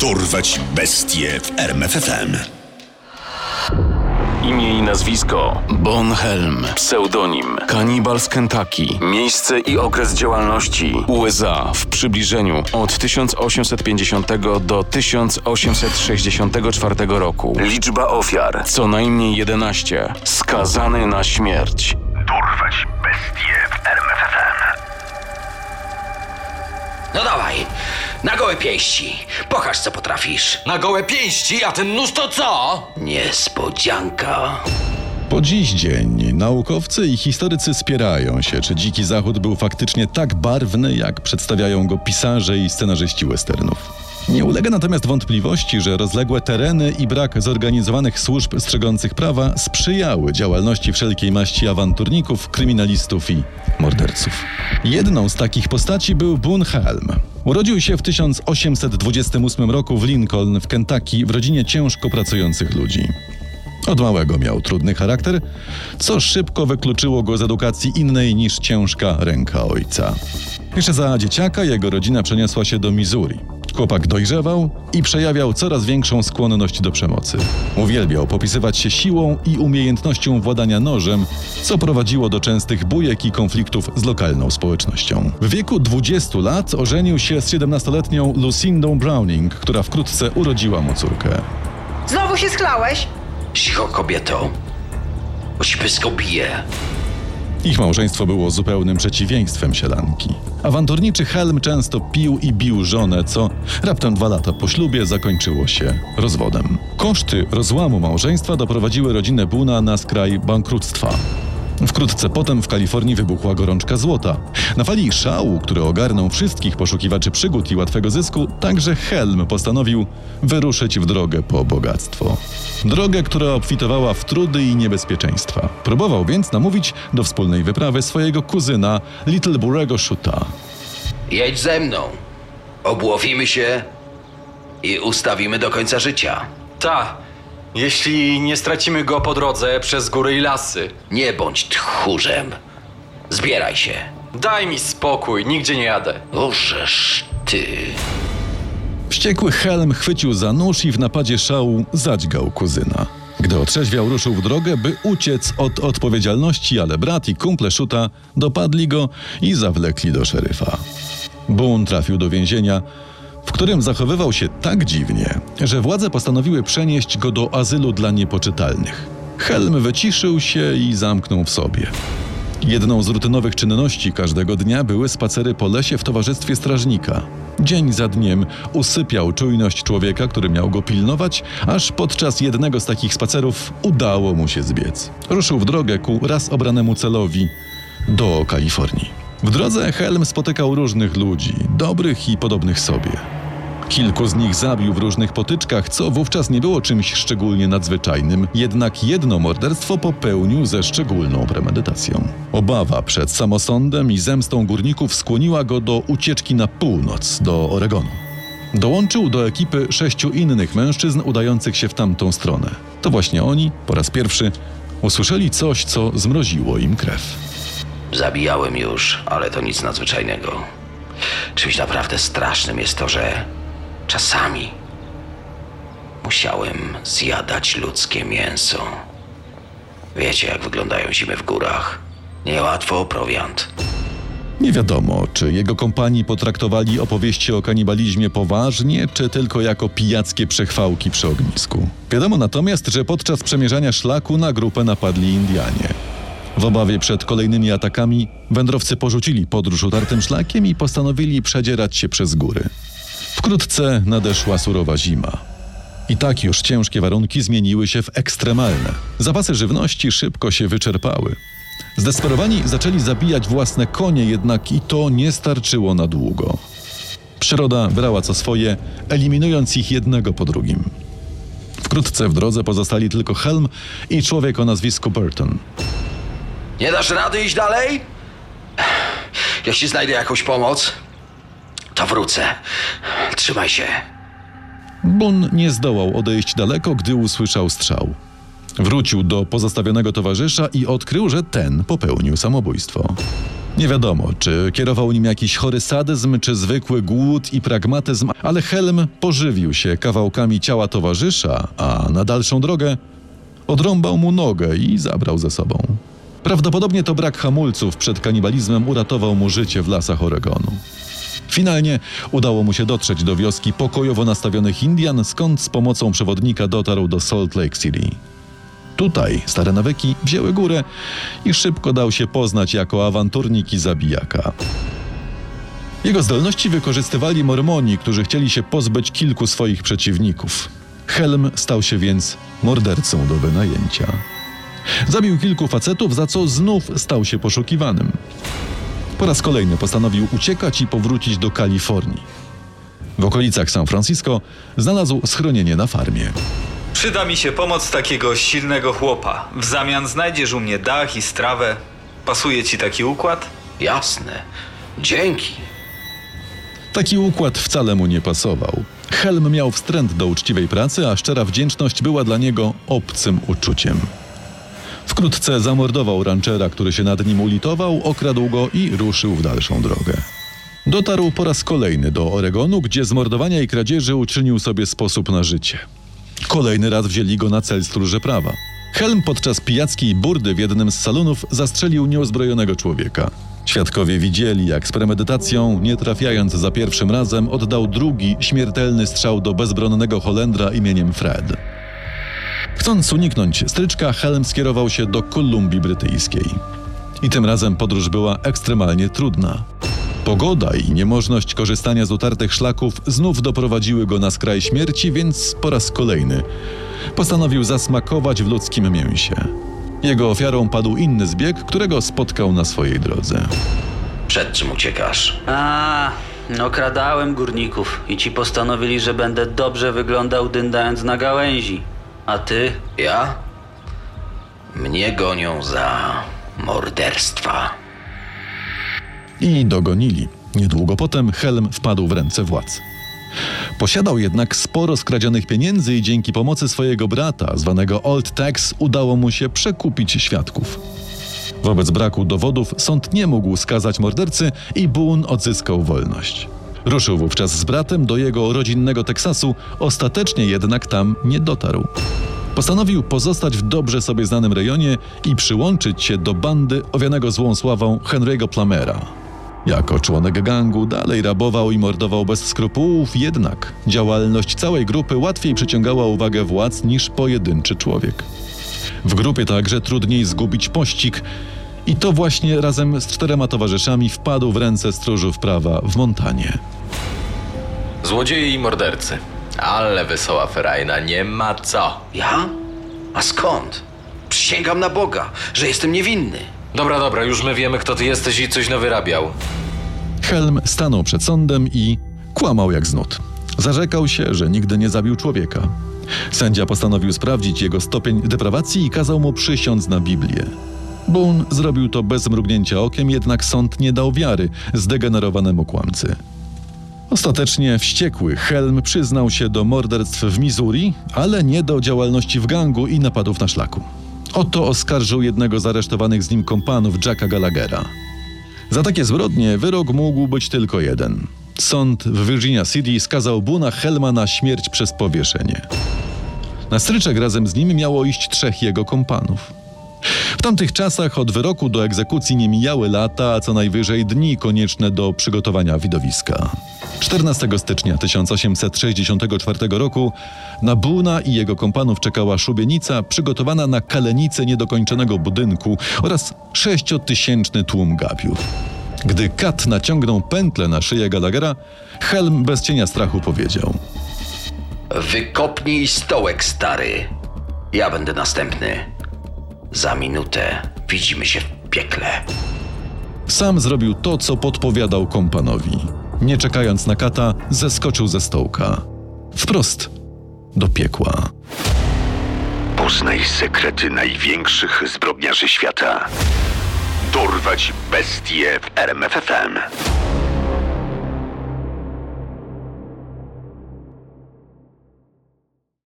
Dorwać bestie w RMFFM. Imię i nazwisko Bonhelm, pseudonim Kanibal z Kentucky, miejsce i okres działalności USA w przybliżeniu od 1850 do 1864 roku. Liczba ofiar co najmniej 11. Skazany na śmierć. Dorwać bestie w RMFFM. No dawaj, na gołe pięści. Pokaż, co potrafisz. Na gołe pięści, a ten nóż to co? Niespodzianka. Po dziś dzień naukowcy i historycy spierają się, czy Dziki Zachód był faktycznie tak barwny, jak przedstawiają go pisarze i scenarzyści westernów. Nie ulega natomiast wątpliwości, że rozległe tereny i brak zorganizowanych służb strzegących prawa sprzyjały działalności wszelkiej maści awanturników, kryminalistów i morderców. Jedną z takich postaci był Boone Helm. Urodził się w 1828 roku w Lincoln w Kentucky w rodzinie ciężko pracujących ludzi. Od małego miał trudny charakter, co szybko wykluczyło go z edukacji innej niż ciężka ręka ojca. Jeszcze za dzieciaka jego rodzina przeniosła się do Missouri. Chłopak dojrzewał i przejawiał coraz większą skłonność do przemocy. Uwielbiał popisywać się siłą i umiejętnością władania nożem, co prowadziło do częstych bujek i konfliktów z lokalną społecznością. W wieku 20 lat ożenił się z 17-letnią Lucindą Browning, która wkrótce urodziła mu córkę. Znowu się schlałeś? Cicho, kobieto. Bo ci bije. Ich małżeństwo było zupełnym przeciwieństwem sielanki. Awanturniczy Helm często pił i bił żonę, co raptem dwa lata po ślubie zakończyło się rozwodem. Koszty rozłamu małżeństwa doprowadziły rodzinę Buna na skraj bankructwa. Wkrótce potem w Kalifornii wybuchła gorączka złota. Na fali szału, który ogarnął wszystkich poszukiwaczy przygód i łatwego zysku, także Helm postanowił wyruszyć w drogę po bogactwo. Drogę, która obfitowała w trudy i niebezpieczeństwa. Próbował więc namówić do wspólnej wyprawy swojego kuzyna Little Burego Shoota. Jedź ze mną. Obłowimy się i ustawimy do końca życia. Ta. Jeśli nie stracimy go po drodze przez góry i lasy. Nie bądź tchórzem. Zbieraj się. Daj mi spokój, nigdzie nie jadę. Ożesz ty. Wściekły Helm chwycił za nóż i w napadzie szału zadźgał kuzyna. Gdy otrzeźwiał, ruszył w drogę, by uciec od odpowiedzialności, ale brat i kumple Szuta dopadli go i zawlekli do szeryfa. Boone trafił do więzienia, w którym zachowywał się tak dziwnie, że władze postanowiły przenieść go do azylu dla niepoczytalnych. Helm wyciszył się i zamknął w sobie. Jedną z rutynowych czynności każdego dnia były spacery po lesie w towarzystwie strażnika. Dzień za dniem usypiał czujność człowieka, który miał go pilnować, aż podczas jednego z takich spacerów udało mu się zbiec. Ruszył w drogę ku raz obranemu celowi do Kalifornii. W drodze Helm spotykał różnych ludzi, dobrych i podobnych sobie. Kilku z nich zabił w różnych potyczkach, co wówczas nie było czymś szczególnie nadzwyczajnym, jednak jedno morderstwo popełnił ze szczególną premedytacją. Obawa przed samosądem i zemstą górników skłoniła go do ucieczki na północ, do Oregonu. Dołączył do ekipy sześciu innych mężczyzn udających się w tamtą stronę. To właśnie oni, po raz pierwszy, usłyszeli coś, co zmroziło im krew. Zabijałem już, ale to nic nadzwyczajnego. Czymś naprawdę strasznym jest to, że czasami musiałem zjadać ludzkie mięso. Wiecie, jak wyglądają zimy w górach. Niełatwo o prowiant. Nie wiadomo, czy jego kompanii potraktowali opowieści o kanibalizmie poważnie, czy tylko jako pijackie przechwałki przy ognisku. Wiadomo natomiast, że podczas przemierzania szlaku na grupę napadli Indianie. W obawie przed kolejnymi atakami wędrowcy porzucili podróż utartym szlakiem i postanowili przedzierać się przez góry. Wkrótce nadeszła surowa zima. I tak już ciężkie warunki zmieniły się w ekstremalne. Zapasy żywności szybko się wyczerpały. Zdesperowani zaczęli zabijać własne konie, jednak i to nie starczyło na długo. Przyroda brała co swoje, eliminując ich jednego po drugim. Wkrótce w drodze pozostali tylko Helm i człowiek o nazwisku Burton. Nie dasz rady iść dalej? Jeśli znajdę jakąś pomoc, to wrócę. Trzymaj się. Bun nie zdołał odejść daleko, gdy usłyszał strzał. Wrócił do pozostawionego towarzysza i odkrył, że ten popełnił samobójstwo. Nie wiadomo, czy kierował nim jakiś chory sadyzm, czy zwykły głód i pragmatyzm, ale Helm pożywił się kawałkami ciała towarzysza, a na dalszą drogę odrąbał mu nogę i zabrał ze sobą. Prawdopodobnie to brak hamulców przed kanibalizmem uratował mu życie w lasach Oregonu. Finalnie udało mu się dotrzeć do wioski pokojowo nastawionych Indian, skąd z pomocą przewodnika dotarł do Salt Lake City. Tutaj stare nawyki wzięły górę i szybko dał się poznać jako awanturnik i zabijaka. Jego zdolności wykorzystywali Mormoni, którzy chcieli się pozbyć kilku swoich przeciwników. Helm stał się więc mordercą do wynajęcia. Zabił kilku facetów, za co znów stał się poszukiwanym. Po raz kolejny postanowił uciekać i powrócić do Kalifornii. W okolicach San Francisco znalazł schronienie na farmie. Przyda mi się pomoc takiego silnego chłopa. W zamian znajdziesz u mnie dach i strawę. Pasuje ci taki układ? Jasne. Dzięki. Taki układ wcale mu nie pasował. Helm miał wstręt do uczciwej pracy, a szczera wdzięczność była dla niego obcym uczuciem. Wkrótce zamordował ranczera, który się nad nim ulitował, okradł go i ruszył w dalszą drogę. Dotarł po raz kolejny do Oregonu, gdzie z mordowania i kradzieży uczynił sobie sposób na życie. Kolejny raz wzięli go na cel stróże prawa. Helm podczas pijackiej burdy w jednym z salonów zastrzelił nieuzbrojonego człowieka. Świadkowie widzieli, jak z premedytacją, nie trafiając za pierwszym razem, oddał drugi śmiertelny strzał do bezbronnego Holendra imieniem Fred. Chcąc uniknąć stryczka, Helm skierował się do Kolumbii Brytyjskiej. I tym razem podróż była ekstremalnie trudna. Pogoda i niemożność korzystania z utartych szlaków znów doprowadziły go na skraj śmierci, więc po raz kolejny postanowił zasmakować w ludzkim mięsie. Jego ofiarą padł inny zbieg, którego spotkał na swojej drodze. Przed czym uciekasz? A, okradałem górników i ci postanowili, że będę dobrze wyglądał dyndając na gałęzi. A ty? Ja? Mnie gonią za morderstwa. I dogonili. Niedługo potem Helm wpadł w ręce władz. Posiadał jednak sporo skradzionych pieniędzy i dzięki pomocy swojego brata, zwanego Old Tex, udało mu się przekupić świadków. Wobec braku dowodów sąd nie mógł skazać mordercy i Boone odzyskał wolność. Ruszył wówczas z bratem do jego rodzinnego Teksasu, ostatecznie jednak tam nie dotarł. Postanowił pozostać w dobrze sobie znanym rejonie i przyłączyć się do bandy owianego złą sławą Henry'ego Plamera. Jako członek gangu dalej rabował i mordował bez skrupułów, jednak działalność całej grupy łatwiej przyciągała uwagę władz niż pojedynczy człowiek. W grupie także trudniej zgubić pościg i to właśnie razem z czterema towarzyszami wpadł w ręce stróżów prawa w Montanie. Złodzieje i mordercy. Ale wesoła ferajna, nie ma co. Ja? A skąd? Przysięgam na Boga, że jestem niewinny. Dobra, dobra, już my wiemy, kto ty jesteś i coś nawyrabiał. Helm stanął przed sądem i kłamał jak znud. Zarzekał się, że nigdy nie zabił człowieka. Sędzia postanowił sprawdzić jego stopień deprawacji i kazał mu przysiąc na Biblię. Boone zrobił to bez mrugnięcia okiem, jednak sąd nie dał wiary zdegenerowanemu kłamcy. Ostatecznie wściekły Helm przyznał się do morderstw w Missouri, ale nie do działalności w gangu i napadów na szlaku. Oto oskarżył jednego z aresztowanych z nim kompanów Jacka Gallaghera. Za takie zbrodnie wyrok mógł być tylko jeden. Sąd w Virginia City skazał Buna Helma na śmierć przez powieszenie. Na stryczek razem z nim miało iść trzech jego kompanów. W tamtych czasach od wyroku do egzekucji nie mijały lata, a co najwyżej dni konieczne do przygotowania widowiska. 14 stycznia 1864 roku na Buna i jego kompanów czekała szubienica przygotowana na kalenicę niedokończonego budynku oraz sześciotysięczny tłum gapiów. Gdy kat naciągnął pętlę na szyję Gallaghera, Helm bez cienia strachu powiedział – Wykopnij stołek, stary. Ja będę następny. Za minutę widzimy się w piekle. Sam zrobił to, co podpowiadał kompanowi. Nie czekając na kata, zeskoczył ze stołka. Wprost do piekła. Poznaj sekrety największych zbrodniarzy świata. Dorwać bestie w RMFFM.